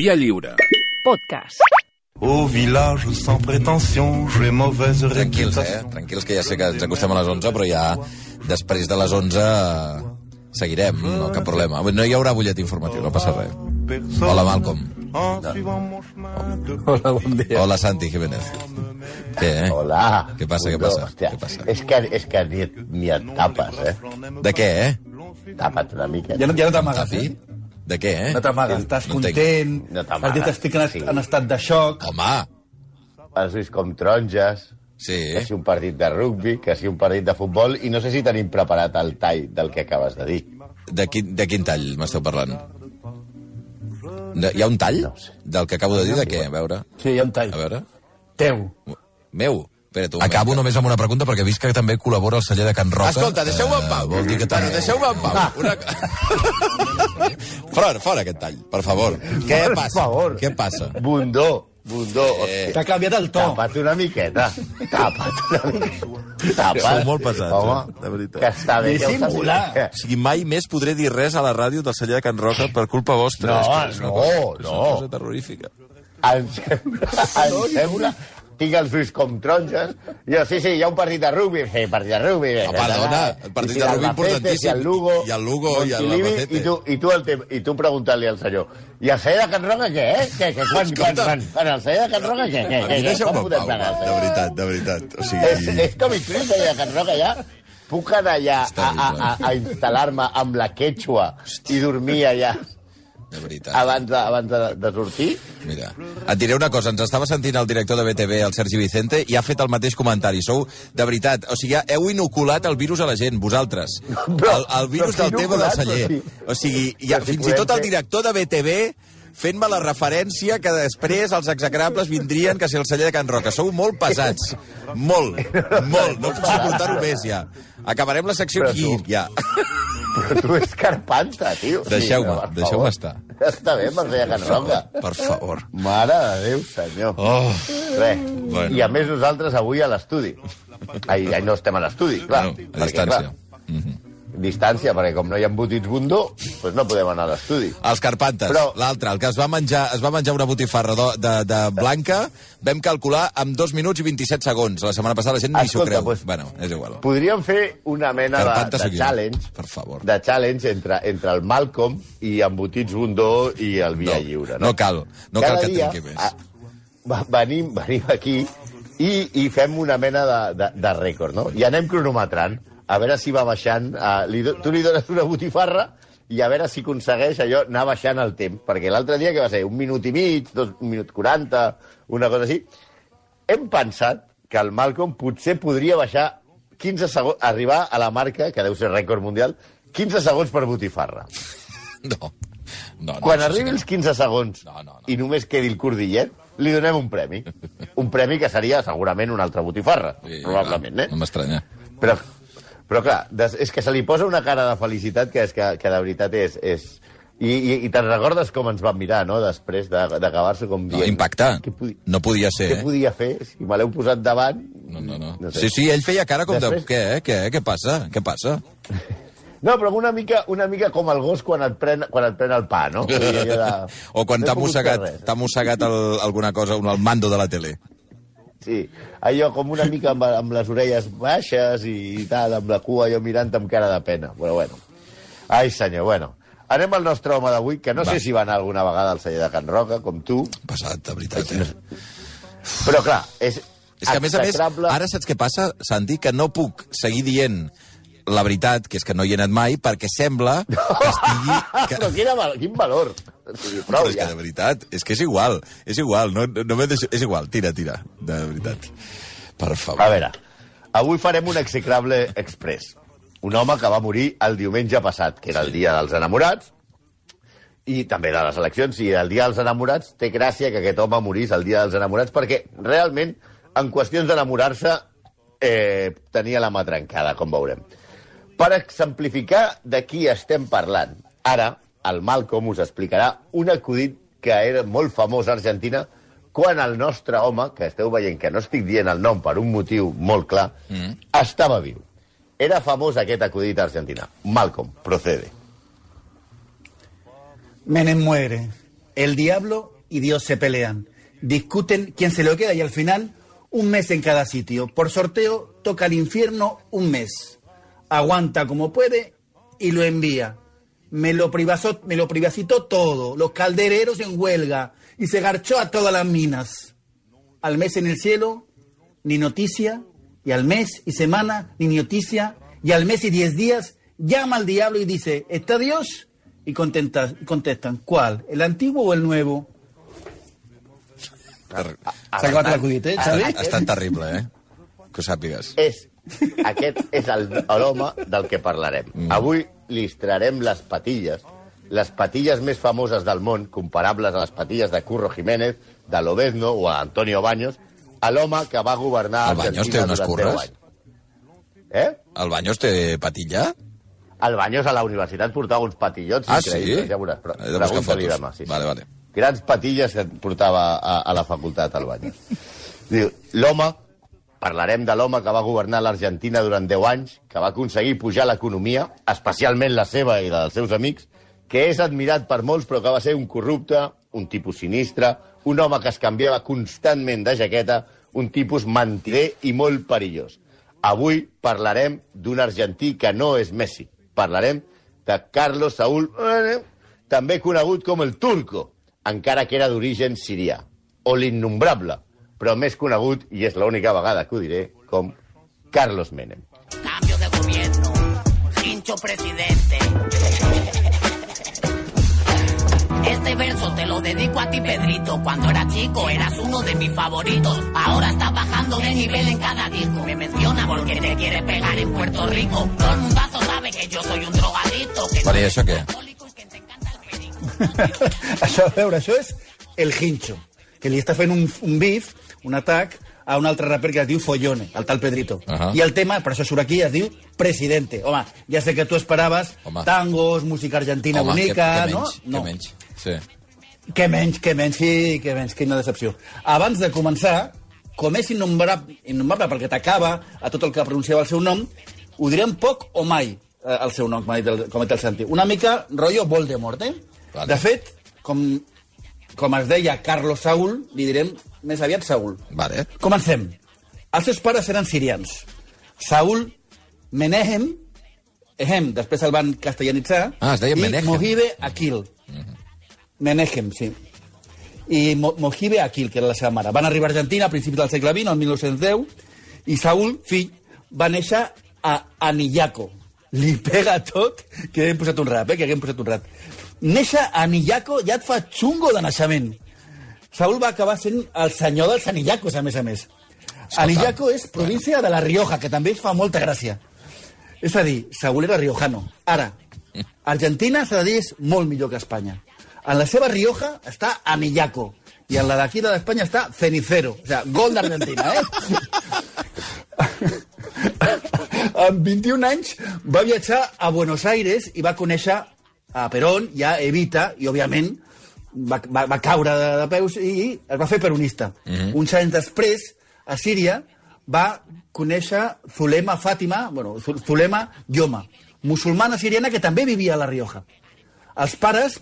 Via lliure. Podcast. Au village sans prétention, j'ai mauvaise Tranquils, eh? Tranquils, que ja sé que ens acostem a les 11, però ja després de les 11 eh, seguirem, no cap problema. No hi haurà butllet informatiu, no passa res. Hola, Malcolm. De Hola, bon dia. Hola, Santi Jiménez. Què, eh? Hola. Què passa, què passa? Hòstia, Què passa? És que, és que ni, ni et tapes, eh? De què, eh? Tapa't una mica. Ja no, ja no t'amagues, eh? De què, eh? No t'amagues, estàs No content, No t'amagues, has dit estic en, sí. en estat de xoc. Home, Has vist com taronges, sí. que si un partit de rugbi, que si un partit de futbol, i no sé si tenim preparat el tall del que acabes de dir. De quin, de quin tall m'esteu parlant? De, hi ha un tall No sé. del que acabo de dir? De què? A veure, Sí, hi ha un tall. a veure. Teu. Meu? Espera't un Acabo només amb una pregunta, perquè he vist que també col·labora el celler de Can Roca. Escolta, deixeu-me en pau. Eh, vol dir que també... Bueno, deixeu-me en pau. Una... fora, fora aquest tall, per favor. Què Per passa? favor. Què passa? Bundó, bundó. Eh. T'ha canviat el to. Tapa't una miqueta. Tapa't una miqueta. Tapa't. Sou molt pesats, Home, eh? De veritat. Que està bé que Dissimula. saps. O sigui, mai més podré dir res a la ràdio del celler de Can Roca per culpa vostra. No, és que és una no, cosa, és una no. cosa terrorífica. Em sembla, em sembla tinc els ulls com taronges. Jo, sí, sí, hi ha un partit de rugby. Sí, partit de rugby. No, perdona, el partit de rugby importantíssim. I el Lugo. I el Lugo i el Albacete. I tu, i tu, el te, i tu preguntant-li al senyor, i el celler de Can Roca què, eh? Què, què, quan, quan, quan, quan, el celler de Can Roca què, què, què, què, com podem pau, plegar? de veritat, de veritat. O És, sigui... és com i tu, el celler de Can Roca ja, puc anar allà a, a, a, a instal·lar-me amb la quechua i dormir allà De veritat. abans de, abans de, de sortir? Mira, et diré una cosa, ens estava sentint el director de BTV, el Sergi Vicente, i ha fet el mateix comentari. Sou, de veritat, o sigui, heu inoculat el virus a la gent, vosaltres. Però- el, el virus del tema del celler. Sí. O sigui, ha, si fins i tot el director de BTV fent-me la referència que després els execrables vindrien que si el celler de Can Roca. Sou molt pesats. Molt, molt. No puc suportar-ho més, ja. Acabarem la secció aquí, ja. Però tu és carpanta, tio. Deixeu-me, per deixeu-me estar. Està bé, per fer Can Roca. Per favor. Mare de Déu, senyor. Oh, Res. Bueno. I a més nosaltres avui a l'estudi. Ai, ai, no estem a l'estudi, clar. bueno, a perquè, distància. Clar, distància, perquè com no hi ha embotits bundó, doncs no podem anar a l'estudi. Els Carpantes, Però- l'altre, el que es va menjar, es va menjar una botifarra de, de, de blanca, vam calcular amb 2 minuts i 27 segons. La setmana passada la gent ni s'ho creu. pues- bueno, és igual. Podríem fer una mena de, Carpanta de sóc jo. challenge Per favor. de challenge entre, entre el Malcolm i embotits bundó i el Via No, Lliure. no cal, no cal Cada que dia, trenqui més. a- va- venim, venim aquí i, i fem una mena de, de, de rècord, no? I anem cronometrant, a veure si va baixant... Uh, li, do- tu li dones una botifarra i a veure si aconsegueix allò anar baixant el temps. Perquè l'altre dia, que va ser? Un minut i mig, dos, un minut 40, una cosa així. Hem pensat que el Malcolm potser podria baixar 15 segons, arribar a la marca, que deu ser rècord mundial, 15 segons per botifarra. No. No, no, Quan arribi els 15 segons No, no, no. i només quedi el cordillet, li donem un premi. Un premi que seria segurament una altra botifarra, Sí, probablement, no, eh? No m'estranya. Però, però clar, des, és que se li posa una cara de felicitat que, és que, que de veritat és... és... I, i, i te'n recordes com ens van mirar, no?, després de- d'acabar-se com No, dient... impactar. Què, podi No podia ser, què eh? podia fer si me l'heu posat davant? No, no, no. No sé. Sí, sí, ell feia cara com de... Després- Què, eh? Què, què passa? Què passa? No, però una mica, una mica com el gos quan et pren, quan et pren el pa, no? De... O quan No t'ha mossegat, mossegat el, alguna cosa, un, el mando de la tele. Sí, allò com una mica amb, amb les orelles baixes i, i tal, amb la cua allò mirant amb cara de pena. Però bueno. Ai, senyor, bueno. Anem al nostre home d'avui, que no Va. sé si va anar alguna vegada al celler de Can Roca, com tu, Passat, de veritat, eh? però clar, és, És que, a més a més, ara saps què passa, Santi? Que no puc seguir dient la veritat, que és que no hi he anat mai, perquè sembla que estigui... Que... Però quin, val- quin valor! Sigui, Però prou, és que ja. de veritat, és que és igual, és igual, no, no m'he deixat... És igual, tira, tira, de veritat. Per favor. A veure, avui farem un execrable express. Un home que va morir el diumenge passat, que era el dia dels enamorats, i també de les eleccions, i el dia dels enamorats té gràcia que aquest home morís el dia dels enamorats, perquè realment, en qüestions d'enamorar-se, eh, tenia la mà trencada, com veurem. Per exemplificar de qui estem parlant, ara el Malcolm us explicarà un acudit que era molt famós a Argentina quan el nostre home, que esteu veient que no estic dient el nom per un motiu molt clar, mm. estava viu. Era famós aquest acudit a Argentina. Malcolm, procede. Menem muere. El diablo y Dios se pelean. Discuten quién se lo queda y al final un mes en cada sitio. Por sorteo toca al infierno un mes. Aguanta como puede y lo envía. Me lo, privazó, me lo privacitó todo, los caldereros en huelga y se garchó a todas las minas. Al mes en el cielo, ni noticia, y al mes y semana, ni noticia, y al mes y diez días, llama al diablo y dice, ¿está Dios? Y contenta- contestan, ¿cuál? ¿El antiguo o el nuevo? Ter- S'ha acabat l'acudit, eh, Ha, Xavi? ha estat terrible, eh? Que ho sàpigues. És, aquest és el- l'home del que parlarem. Mm. Avui li estrarem les patilles, les patilles més famoses del món, comparables a les patilles de Curro Jiménez, de Lobezno o a Antonio Baños, a l'home que va governar El Baños té unes durant 10 curres? Eh? El Baños té patilla? El Baños a la universitat portava uns patillots Ah, increïbles, sí? ja veuràs. Però, He de buscar fotos. demà, sí, sí. Vale, vale. Grans patilles que portava a, a la facultat, al Baños. Diu, l'home, parlarem de l'home que va governar l'Argentina durant 10 anys, que va aconseguir pujar l'economia, especialment la seva i la dels seus amics, que és admirat per molts, però que va ser un corrupte, un tipus sinistre, un home que es canviava constantment de jaqueta, un tipus mentider i molt perillós. Avui parlarem d'un argentí que no és Messi. Parlarem de Carlos Saúl, eh, també conegut com el Turco, encara que era d'origen sirià, o l'innombrable, però més conegut, i és l'única vegada que ho diré, com Carlos Menem. Cambio de gobierno, hincho presidente. Este verso te lo dedico a ti, Pedrito. Cuando era chico eras uno de mis favoritos. Ahora estás bajando de nivel en cada disco. Me menciona porque te quiere pegar en Puerto Rico. Todo el mundazo sabe que yo soy un drogadicto. Que Vale, y el perico. això, a veure, això és el hincho, que li està fent un, un bif, un atac, a un altre raper que es diu Follone, el tal Pedrito. Ahà. I el tema, per això surt aquí, es diu Presidente. Home, ja sé que tu esperaves Home. tangos, música argentina Home, bonica, que, que no? menys, no. que menys. Sí. Que menys, que menys, sí, que menys, quina decepció. Abans de començar, com és innombrable, innombrable perquè t'acaba a tot el que pronunciava el seu nom, ho direm poc o mai, eh, el seu nom, com ha dit el, com ha dit el Santi. Una mica rotllo Voldemort, eh? Vale. De fet, com, com es deia Carlos Saúl, li direm més aviat Saúl. Vale. Comencem. Els seus pares eren sirians. Saúl Menehem, Ehem, després el van castellanitzar, Ah, es deia i Menehem. Mohibe Akil. Menehem, sí. I Mo Mohibe Akil, que era la seva mare. Van arribar a Argentina a principis del segle XX, el 1910, i Saúl, fill, va néixer a Anillaco. Li pega tot, que hem posat un rap, eh, que hem posat un rap. Néixer a Anillaco ja et fa xungo de naixement. Saúl va acabar sent el senyor dels Anillacos, a més a més. Anillaco és província de la Rioja, que també fa molta gràcia. És a dir, Saúl era riojano. Ara, Argentina, s'ha de dir, és molt millor que Espanya. En la seva Rioja està Anillaco. I en la d'aquí de l'Espanya està Cenicero. O sigui, gol d'Argentina, eh? amb 21 anys va viatjar a Buenos Aires i va conèixer a Perón i a Evita, i òbviament va, va, va caure de, de peus i es va fer peronista. Mm -hmm. Uns anys després, a Síria, va conèixer Zulema Fàtima, bueno, Zu- Zulema Yoma, musulmana siriana que també vivia a la Rioja. Els pares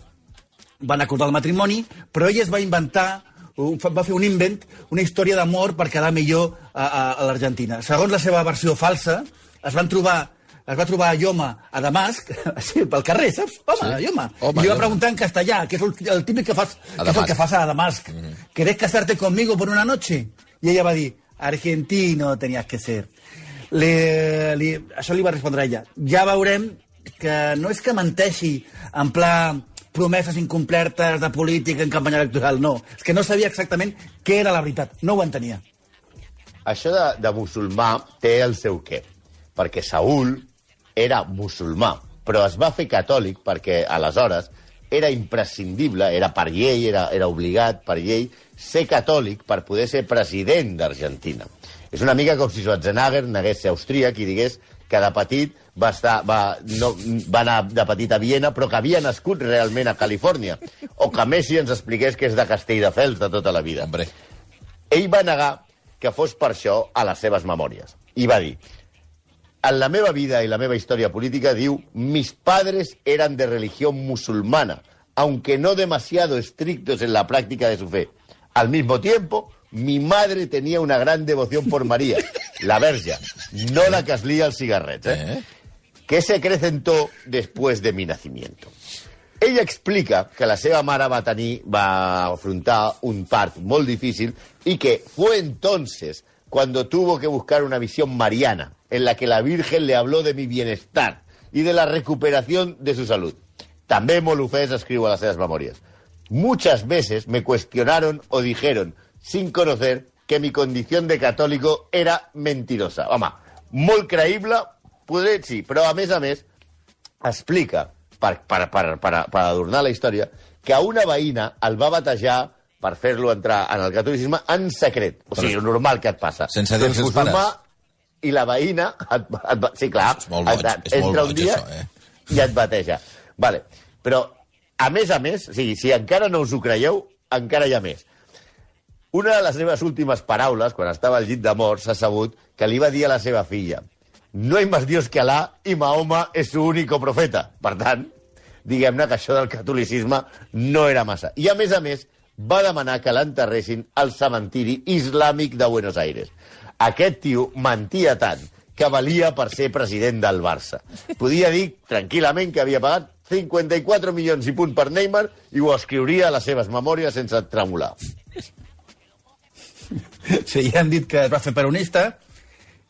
van acordar el matrimoni, però ella es va inventar, va fer un invent, una història d'amor per quedar millor a, a, a l'Argentina. Segons la seva versió falsa, es van trobar es va trobar a Ioma a Damasc, així, pel carrer, saps? Home, Sí. Ioma. Home, I li va preguntar en castellà, que és el, el típic que fas, que és el que fas a Damasc. ¿Querés casarte conmigo por una noche? I ella va dir, argentino tenías que ser. Le, li, això li va respondre ella. Ja veurem que no és que menteixi en pla promeses incomplertes de política en campanya electoral, no. És que no sabia exactament què era la veritat. No ho entenia. Això de, de musulmà té el seu què. Perquè Saúl era musulmà, però es va fer catòlic perquè aleshores era imprescindible, era per llei, era, era obligat per llei, ser catòlic per poder ser president d'Argentina. És una mica com si Schwarzenegger negués ser austríac i digués que de petit va, estar, va, no, va anar de petit a Viena, però que havia nascut realment a Califòrnia. O que Messi ens expliqués que és de Castelldefels de tota la vida. Hombre. Ell va negar que fos per això a les seves memòries. I va dir, en la meva vida i la meva història política, diu, mis padres eran de religión musulmana. aunque no demasiado estrictos en la práctica de su fe. Al mismo tiempo, mi madre tenía una gran devoción por María, la verge, no la que es lía el cigarret, eh? Eh? que se acrecentó después de mi nacimiento. Ella explica que la seva mare va tenir, va afrontar un part molt difícil y que fue entonces cuando tuvo que buscar una visión mariana en la que la Virgen le habló de mi bienestar y de la recuperación de su salud. També Molufés escriu a las seves memorias. Muchas veces me cuestionaron o dijeron, sin conocer, que mi condición de católico era mentirosa. Home, molt creïble, poder sí, però a més a més explica, per, per, per, per, per adornar la història, que a una veïna el va per fer-lo entrar en el catolicisme en secret. O sigui, Però- normal que et passa. Sense dir als Ets seus pares. I la veïna... Et, et, et, sí, clar. És molt boig, et- és molt un boig, dia això, eh? i et bateja. Vale. Però, a més a més, o sigui, si encara no us ho creieu, encara hi ha més. Una de les seves últimes paraules, quan estava al llit de mort, s'ha sabut que li va dir a la seva filla no hay más Dios que Alá y Mahoma es su único profeta. Per tant, diguem-ne que això del catolicisme no era massa. I, a més a més, va demanar que l'enterressin al cementiri islàmic de Buenos Aires. Aquest tio mentia tant que valia per ser president del Barça. Podia dir tranquil·lament que havia pagat 54 milions i punt per Neymar i ho escriuria a les seves memòries sense tremolar. Sí, ja han dit que es va fer peronista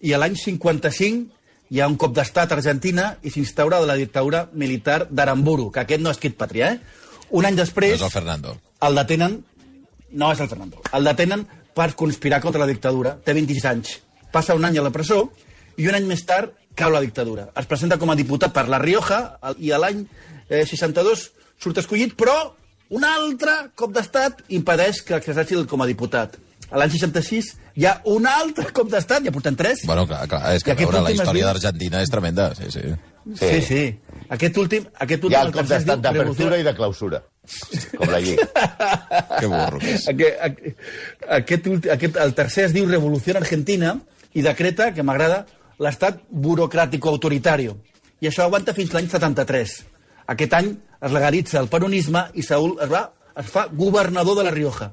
i a l'any 55 hi ha un cop d'estat a Argentina i s'instaura la dictadura militar d'Aramburu, que aquest no és Kit Patria, eh? Un any No després és el Fernando. El detenen... No és el Fernando. El detenen per conspirar contra la dictadura. Té 26 anys. Passa un any a la presó i un any més tard cau la dictadura. Es presenta com a diputat per La Rioja i a l'any eh, 62 surt escollit, però un altre cop d'estat impedeix que exerceixi com a diputat. A l'any 66 hi ha un altre cop d'estat, ja portem tres. Bueno, clar, clar és que veure, la història d'Argentina és tremenda. Sí, sí. Sí, sí. Aquest últim... Aquest últim Hi ha el el cop d'estat d'apertura i de clausura, com la Lliga. Que burro que és. Aquest, aquest, aquest, el tercer es diu Revolució Argentina i decreta, que m'agrada, l'estat burocràtico-autoritari. I això aguanta fins l'any 73. Aquest any es legalitza el peronisme i Saúl es, va, es fa governador de la Rioja.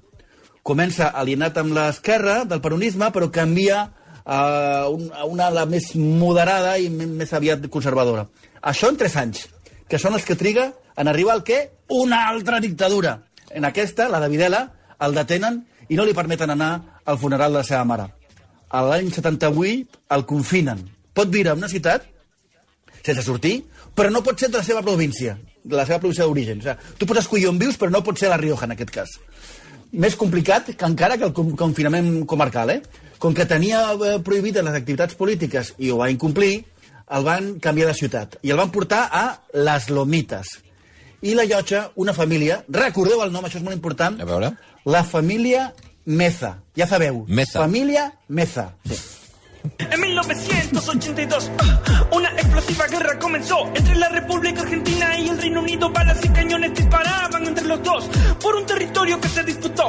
Comença alienat amb l'esquerra del peronisme, però canvia a, un, a una ala més moderada i més aviat conservadora. Això en tres anys, que són els que triga en arribar al què? Una altra dictadura. En aquesta, la de Videla, el detenen i no li permeten anar al funeral de la seva mare. A l'any 78 el confinen. Pot viure a una ciutat sense sortir, però no pot ser de la seva província, de la seva província d'origen. O sigui, tu pots escollir on vius, però no pot ser la Rioja, en aquest cas. Més complicat que encara que el con- confinament comarcal, eh? Com que tenia eh, prohibides les activitats polítiques i ho va incomplir, el van canviar de ciutat i el van portar a Les Lomites. I la llotja, una família, recordeu el nom, això és molt important, A veure. la família Meza. Ja sabeu. Meza. Família Meza. Sí. En 1982, una explosiva guerra comenzó entre la República Argentina y el Reino Unido. Balas y cañones disparaban entre los dos por un territorio que se disputó.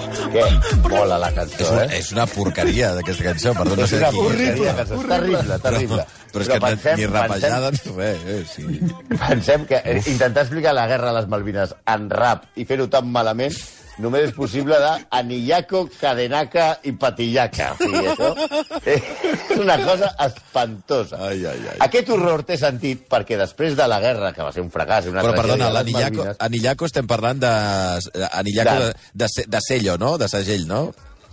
Por la- la És, eh? és una porqueria d'aquesta cançó, perdó, no És sé una de qui és. porqueria, cançó. Terrible, terrible. Però, però és que pensem- ni rapellada ni res. Eh, sí. Pensem que intentar explicar la guerra a les Malvines en rap i fer-ho tan malament només és possible de Anillaco, Cadenaca i Patillaca. O sigui, això és una cosa espantosa. Ai, ai, ai. Aquest horror té sentit perquè després de la guerra, que va ser un fracàs una Però, perdona, l'Anillaco Malvines- Anillaco estem parlant de... Anillaco De- de, de, se- de sello, no? De segell, no?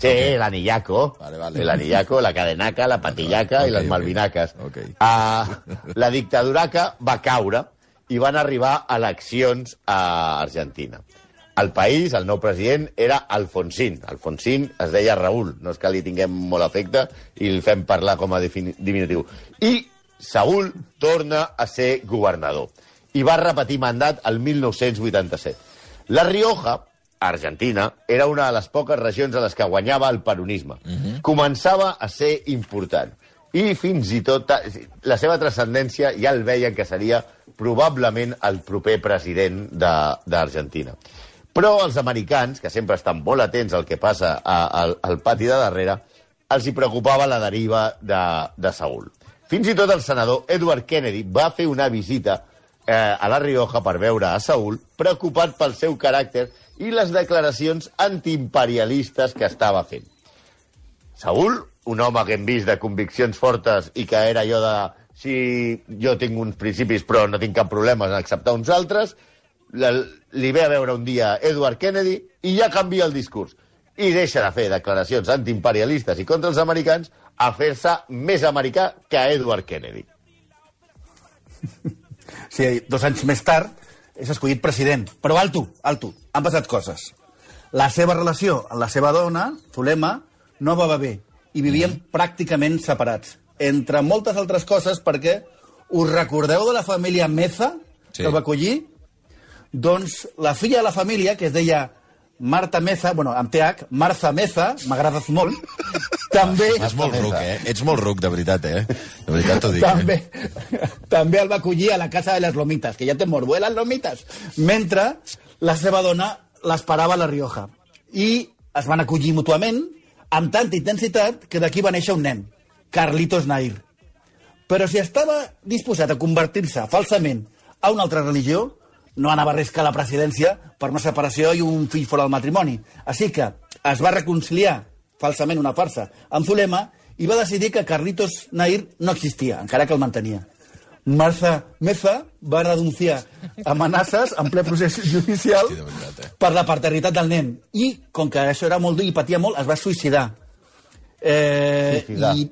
Sí, l'Anillaco, Vale, vale. l'Anillaco, la Cadenaca, la Patillaca Ok, i les ok. Malvinaques. Ok. Uh, la dictaduraca va caure i van arribar eleccions a Argentina. El país, el nou president, era Alfonsín. Alfonsín es deia Raül, no és que li tinguem molt afecte i el fem parlar com a diminutiu. I Saúl torna a ser governador i va repetir mandat el 1987. La Rioja, Argentina, era una de les poques regions a les que guanyava el peronisme. Començava a ser important. I fins i tot la seva transcendència ja el veien que seria probablement el proper president de- d'Argentina. Però els americans, que sempre estan molt atents al que passa a, al, al pati de darrere, els hi preocupava la deriva de, de Saúl. Fins i tot el senador Edward Kennedy va fer una visita eh, a La Rioja per veure a Saúl, preocupat pel seu caràcter i les declaracions antiimperialistes que estava fent. Saúl, un home que hem vist de conviccions fortes i que era allò de si jo tinc uns principis però no tinc cap problema en acceptar uns altres, la, li ve a veure un dia Edward Kennedy i ja canvia el discurs. I deixa de fer declaracions antiimperialistes i contra els americans a fer-se més americà que Edward Kennedy. Sí, dos anys més tard és escollit president. Però alto, alto, han passat coses. La seva relació amb la seva dona, Zulema, no va bé i vivien mm. pràcticament separats. Entre moltes altres coses, perquè us recordeu de la família Meza, Sí. que el va acollir? Doncs la filla de la família, que es deia Marta Meza, bueno, amb TH, Marza Meza, m'agrades molt, també... És molt ruc, eh? Ets molt ruc, de veritat, eh? De veritat t'ho dic. també, Eh? també el va acollir a la casa de les Lomitas, que ja té morbo, eh, les Lomitas, mentre la seva dona l'esperava a la Rioja. I es van acollir mútuament amb tanta intensitat que d'aquí va néixer un nen, Carlitos Nair. Però si estava disposat a convertir-se falsament a una altra religió, no anava a arriscar la presidència per una separació i un fill fora del matrimoni. Així que es va reconciliar falsament una farsa amb Zulema i va decidir que Carlitos Nair no existia, encara que el mantenia. Marza Meza va denunciar amenaces en ple procés judicial eh? per la paternitat del nen. I, com que això era molt dur i patia molt, es va suïcidar. Eh, Suïcidar. I,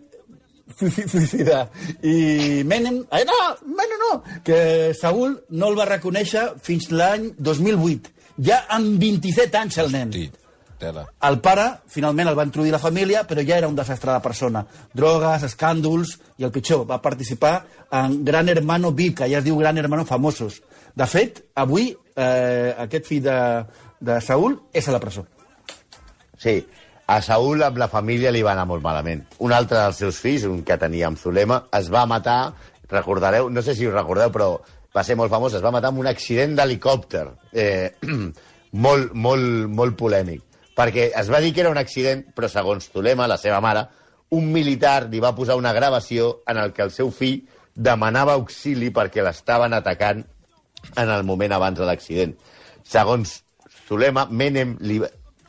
Suïci- suïcidar. I Menem... Eh, no, Menem no! Que Saúl no el va reconèixer fins l'any 2008. Ja amb 27 anys, el nen. Sí, tela. El pare, finalment, el va introduir la família, però ja era un desastre de persona. Drogues, escàndols, i el pitjor, va participar en Gran Hermano VIP, que ja es diu Gran Hermano Famosos. De fet, avui, eh, aquest fill de, de Saúl és a la presó. Sí, a Saúl amb la família li va anar molt malament. Un altre dels seus fills, un que tenia amb Zulema, es va matar, recordareu, no sé si us recordeu, però va ser molt famós, es va matar amb un accident d'helicòpter. Eh, molt, molt, molt polèmic. Perquè es va dir que era un accident, però segons Zulema, la seva mare, un militar li va posar una gravació en el que el seu fill demanava auxili perquè l'estaven atacant en el moment abans de l'accident. Segons Zulema, Menem, li,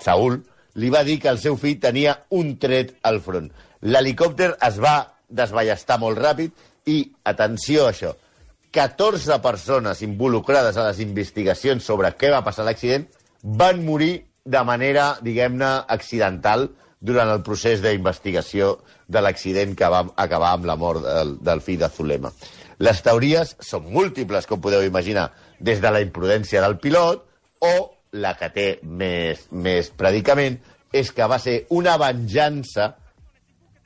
Saúl, li va dir que el seu fill tenia un tret al front. L'helicòpter es va desballestar molt ràpid i, atenció a això, 14 persones involucrades a les investigacions sobre què va passar l'accident van morir de manera, diguem-ne, accidental durant el procés d'investigació de l'accident que va acabar amb la mort del, del fill de Zulema. Les teories són múltiples, com podeu imaginar, des de la imprudència del pilot o la que té més, més predicament, és que va ser una venjança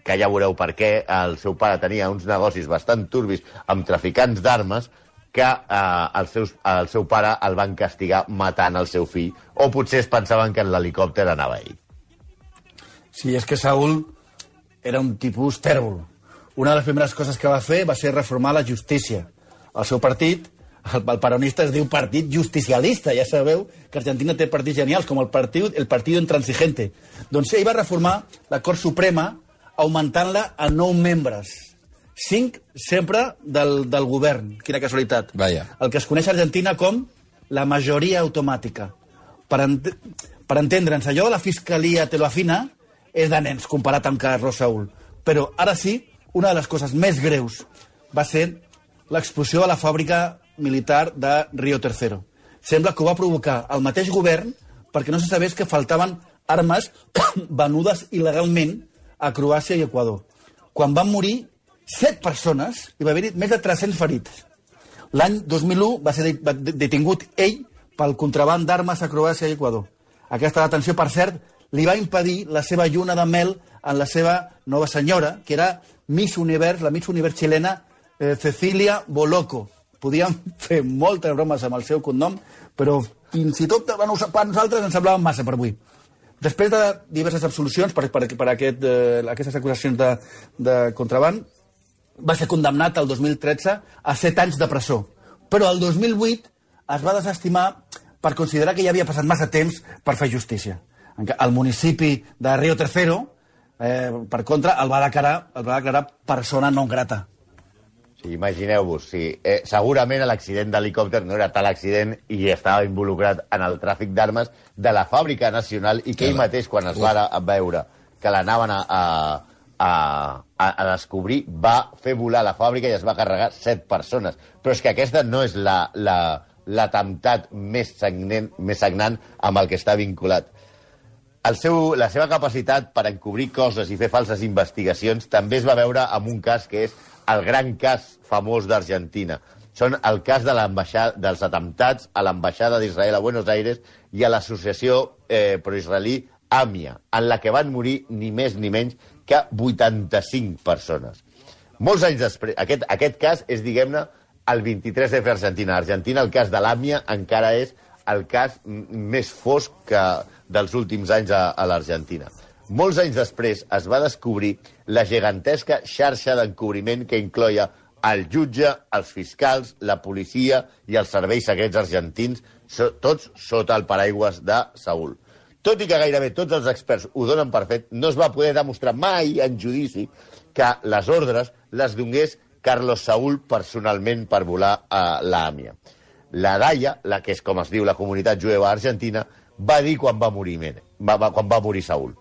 que ja veureu per què el seu pare tenia uns negocis bastant turbis amb traficants d'armes que eh, el, seus, el seu pare el van castigar matant el seu fill o potser es pensaven que en l'helicòpter anava ell. Sí, és que Saúl era un tipus tèrbol. Una de les primeres coses que va fer va ser reformar la justícia. El seu partit, el, el peronista es diu Partit Justicialista. Ja sabeu que Argentina té partits genials, com el Partit el Partido Intransigente. Doncs ell va reformar la Cort Suprema augmentant-la a nou membres. Cinc sempre del, del govern. Quina casualitat. Vaja. El que es coneix a Argentina com la majoria automàtica. Per, ent per entendre'ns, allò de la fiscalia te lo afina és de nens comparat amb Carlos Saúl. Però ara sí, una de les coses més greus va ser l'explosió de la fàbrica militar de Río Tercero. Sembla que ho va provocar el mateix govern perquè no se sabés que faltaven armes venudes il·legalment a Croàcia i Equador. Quan van morir set persones, hi va haver més de 300 ferits. L'any 2001 va ser detingut ell pel contraband d'armes a Croàcia i Equador. Aquesta detenció, per cert, li va impedir la seva lluna de mel en la seva nova senyora, que era Miss Univers, la Miss Univers xilena eh, Cecilia Boloco. Podíem fer moltes bromes amb el seu cognom, però fins i tot bueno, per nosaltres ens semblaven massa per avui. Després de diverses absolucions per, per, per aquest, eh, aquestes acusacions de, de contraband, va ser condemnat el 2013 a 7 anys de presó. Però el 2008 es va desestimar per considerar que ja havia passat massa temps per fer justícia. El municipi de Río Tercero, eh, per contra, el va, declarar, el va declarar persona non grata. Sigui, Imagineu-vos, sí, eh, segurament l'accident d'helicòpter no era tal accident i estava involucrat en el tràfic d'armes de la fàbrica nacional i que ell mateix, quan es va a veure que l'anaven a, a, a, a, descobrir, va fer volar la fàbrica i es va carregar set persones. Però és que aquesta no és la, la, l'atemptat més, sagnant, més sagnant amb el que està vinculat. El seu, la seva capacitat per encobrir coses i fer falses investigacions també es va veure amb un cas que és el gran cas famós d'Argentina. Són el cas de dels atemptats a l'ambaixada d'Israel a Buenos Aires i a l'associació eh, proisraelí AMIA, en la que van morir ni més ni menys que 85 persones. Molts anys després, aquest, aquest cas és, diguem-ne, el 23F Argentina. Argentina, el cas de l'AMIA, encara és el cas més fosc que dels últims anys a, a l'Argentina. Molts anys després es va descobrir la gegantesca xarxa d'encobriment que incloia el jutge, els fiscals, la policia i els serveis secrets argentins, so, tots sota el paraigües de Saúl. Tot i que gairebé tots els experts ho donen per fet, no es va poder demostrar mai en judici que les ordres les donés Carlos Saúl personalment per volar a l'AMIA. La Daia, la que és com es diu la comunitat jueva argentina, va dir quan va morir, Mene, va, va, quan va morir Saúl.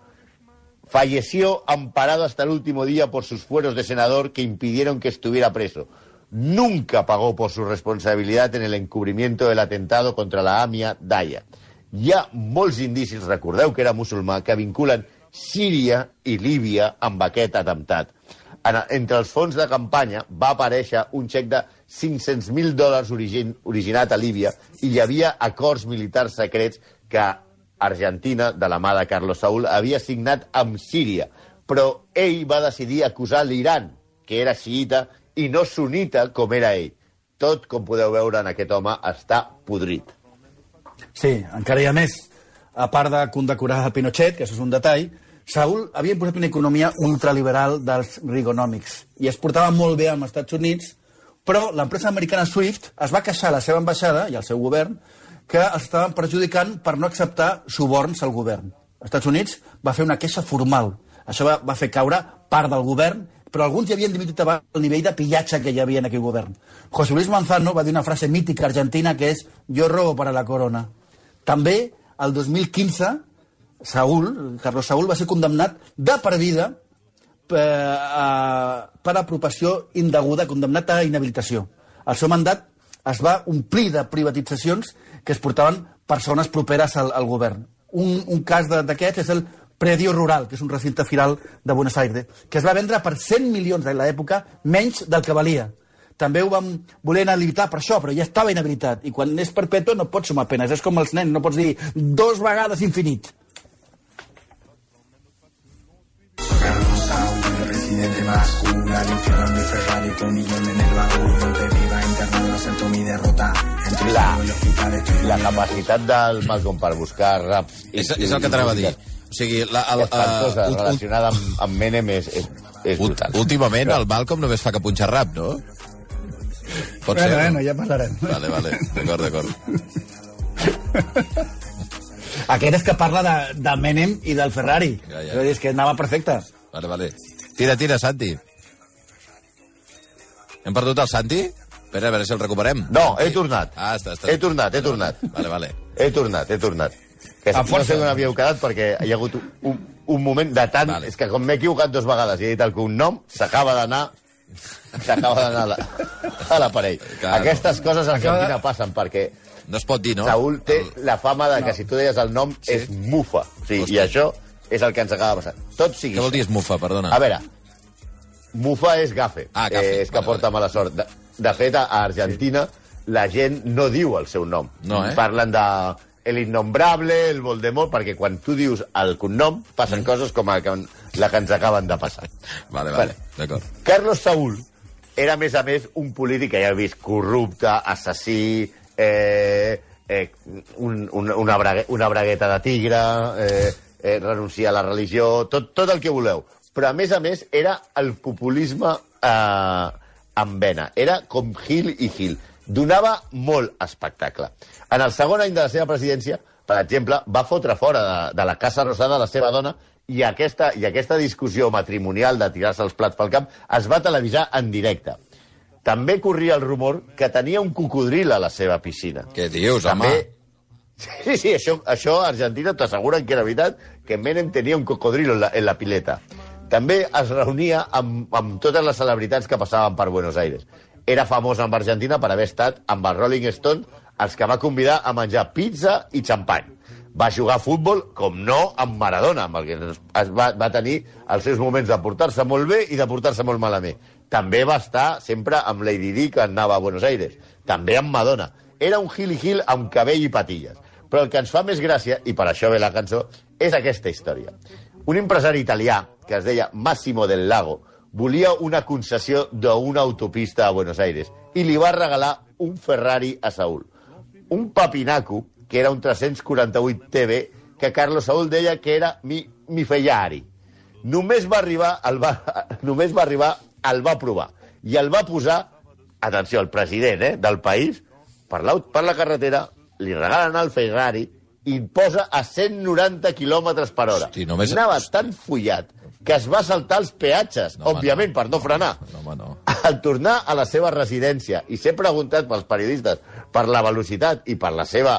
Falleció amparado hasta el último día por sus fueros de senador que impidieron que estuviera preso. Nunca pagó por su responsabilidad en el encubrimiento del atentado contra la AMIA Daya. Hi ha molts indicis, recordeu que era musulmà, que vinculen Síria i Líbia amb aquest atemptat. En, entre els fons de campanya va aparèixer un xec de 500.000 dòlars origin, originat a Líbia i hi havia acords militars secrets que Argentina, de la mà de Carlos Saúl, havia signat amb Síria, però ell va decidir acusar l'Iran, que era xiita, i no sunita com era ell. Tot, com podeu veure en aquest home, està podrit. Sí, encara hi ha més. A part de condecorar a Pinochet, que això és un detall, Saúl havia imposat una economia ultraliberal dels rigonòmics i es portava molt bé amb els Estats Units, però l'empresa americana Swift es va queixar a la seva ambaixada i al seu govern que estaven perjudicant per no acceptar suborns al govern. Els Estats Units va fer una queixa formal. Això va, va fer caure part del govern, però alguns ja havien dimitit el nivell de pillatge que hi havia en aquell govern. José Luis Manzano va dir una frase mítica argentina que és «Yo robo para la corona». També, el 2015, Saúl, Carlos Saúl, va ser condemnat de per vida per, a, per apropació indeguda, condemnat a inhabilitació. El seu mandat es va omplir de privatitzacions que es portaven persones properes al, al govern. Un, un cas d'aquests és el Predio Rural, que és un recinte firal de Buenos Aires, que es va vendre per 100 milions de l'època, menys del que valia. També ho vam voler inhabilitar per això, però ja estava inhabilitat. I quan és perpetu no pots sumar penes. És com els nens, no pots dir dos vegades infinit. Presidente más cool al infierno en mi Ferrari con millón en el baúl donde viva internado acepto mi derrota entre La, el hospital estoy la capacitat del Malcolm per buscar raps... i- És, és el que t'anava a dir. O sigui, la, el, uh, relacionada amb, amb Menem és, és, és brutal. últimament el Malcolm només fa que punxar rap, no? Pot ser, Bueno, no? bueno, ja parlarem. Vale, vale, d'acord, d'acord. Aquest és que parla de, de Menem i del Ferrari. Ja, ja. És que anava perfecte. Vale, vale. Tira, tira, Santi. Hem perdut el Santi? Espera, a veure si el recuperem. No, he tornat. Ah, està, està. He tornat, he tornat. Vale, vale. He tornat, he tornat. Que A no força. sé on havíeu quedat perquè hi ha hagut un, un moment de tant... Vale. És que com m'he equivocat dues vegades i he dit el cognom, s'acaba d'anar s'acaba d'anar a la- a l'aparell. Claro. Aquestes coses a Argentina passen perquè No es pot dir, no? Saúl té la fama de que si tu deies el nom Sí. és mufa. Sí, Hosti. I això és el que ens acaba passant. Tot sigui Què vol dir esmufa, perdona? A veure, mufa és gafe. Ah, gafe, Eh, és que vale, porta vale. mala sort. De, de fet, a Argentina la gent no diu el seu nom. No, eh? Parlen de el innombrable, el Voldemort, perquè quan tu dius el cognom passen coses com la que, la que ens acaben de passar. Vale, vale, Vale. d'acord. Carlos Saúl era, a més a més, un polític que ja he vist corrupte, assassí, eh, eh, un, un, una, brague, una bragueta de tigre, eh, eh, renunciar a la religió, tot, tot el que voleu. Però, a més a més, era el populisme eh, en vena. Era com Gil i Gil. Donava molt espectacle. En el segon any de la seva presidència, per exemple, va fotre fora de, de la Casa Rosada la seva dona i aquesta, i aquesta discussió matrimonial de tirar-se els plats pel camp es va televisar en directe. també corria el rumor que tenia un cocodril a la seva piscina. Què dius, També... home? Sí, sí, això, això a Argentina t'asseguren que era veritat que Menem tenia un cocodrilo en la, en la pileta. També es reunia amb, amb totes les celebritats que passaven per Buenos Aires. Era famós amb Argentina per haver estat amb el Rolling Stone els que va convidar a menjar pizza i xampany. Va jugar a futbol, com no, amb Maradona, amb el que es va, va tenir els seus moments de portar-se molt bé i de portar-se molt malament. També va estar sempre amb Lady Di, que anava a Buenos Aires. També amb Madonna. Era un Gil i Gil amb cabell i patilles. Però el que ens fa més gràcia, i per això ve la cançó, és aquesta història. Un empresari italià, que es deia Massimo del Lago, volia una concessió d'una autopista a Buenos Aires i li va regalar un Ferrari a Saúl. Un papinaco, que era un 348 TB, que Carlos Saúl deia que era mi, mi Ferrari. Només va arribar, el va, només va arribar, el va provar. I el va posar, atenció, el president eh, del país, per la, per la carretera, li regalen el Ferrari i posa a 190 quilòmetres per hora. Hosti, només- Anava tan follat que es va saltar els peatges, No, òbviament, no. per no frenar. No, home, no. Al tornar a la seva residència i ser preguntat pels periodistes per la velocitat i per la seva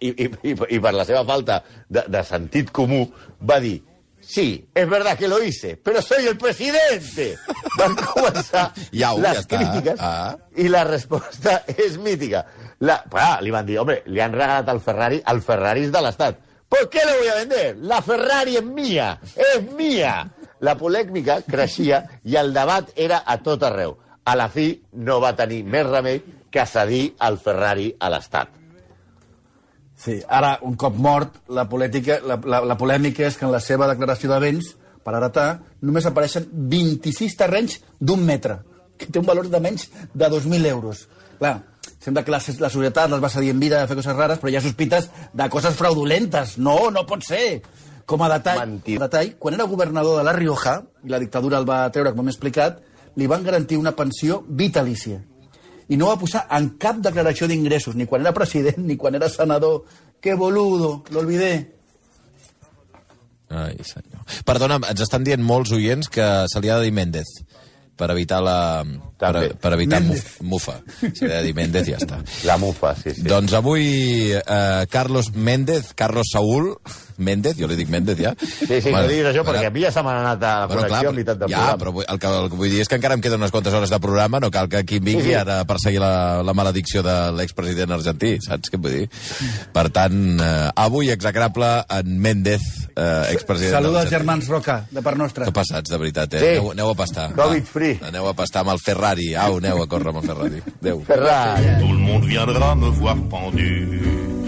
i, i, i, i per la seva falta de, de sentit comú, va dir Sí, es verdad que lo hice, pero soy el presidente. Van començar ja les està. crítiques Ah. i la resposta és mítica. La, clar, li van dir, hombre, li han regalat el Ferrari, el Ferrari és de l'Estat. ¿Por qué lo voy a vender? La Ferrari es mía, es mía. La polèmica creixia i el debat era a tot arreu. A la fi no va tenir més remei que cedir el Ferrari a l'Estat. Sí, ara, un cop mort, la, polètica, la, la, la polèmica és que en la seva declaració de béns, per heretar, només apareixen 26 terrenys d'un metre, que té un valor de menys de 2.000 euros. Clar, sembla que la, la societat les va cedir en vida de fer coses rares, però hi ha sospites de coses fraudulentes. No, no pot ser. Com a detall, detall, quan era governador de La Rioja, i la dictadura el va treure, com hem explicat, li van garantir una pensió vitalícia i no va posar en cap declaració d'ingressos, ni quan era president, ni quan era senador. Que boludo, lo olvidé. Ai, senyor. Perdona'm, ens estan dient molts oients que se li ha de dir Méndez per evitar la... Per, També. per evitar Méndez. muf, mufa. Se li ha de dir Méndez i ja està. La mufa, sí, sí. Doncs avui eh, Carlos Méndez, Carlos Saúl Méndez, jo li dic Méndez ja. Sí, sí, no diguis això, perquè a mi ja se m'ha anat a la Bueno, connexió clar, a meitat del ja, programa. però el que, el que vull dir és que encara em queden unes quantes hores de programa, no cal que aquí em vingui Sí, sí. ara a perseguir la, la maledicció de l'expresident argentí, saps què vull dir? Per tant, eh, avui execrable en Méndez, eh, expresident Saluda als germans Roca, de part nostra. Que passats, de veritat, eh? Sí. Aneu, aneu a pastar. Covid va. free. Aneu a pastar amb el Ferrari. Au, aneu a córrer amb el Ferrari. Adéu. Ferrari. Tout le monde viendra me voir pendu,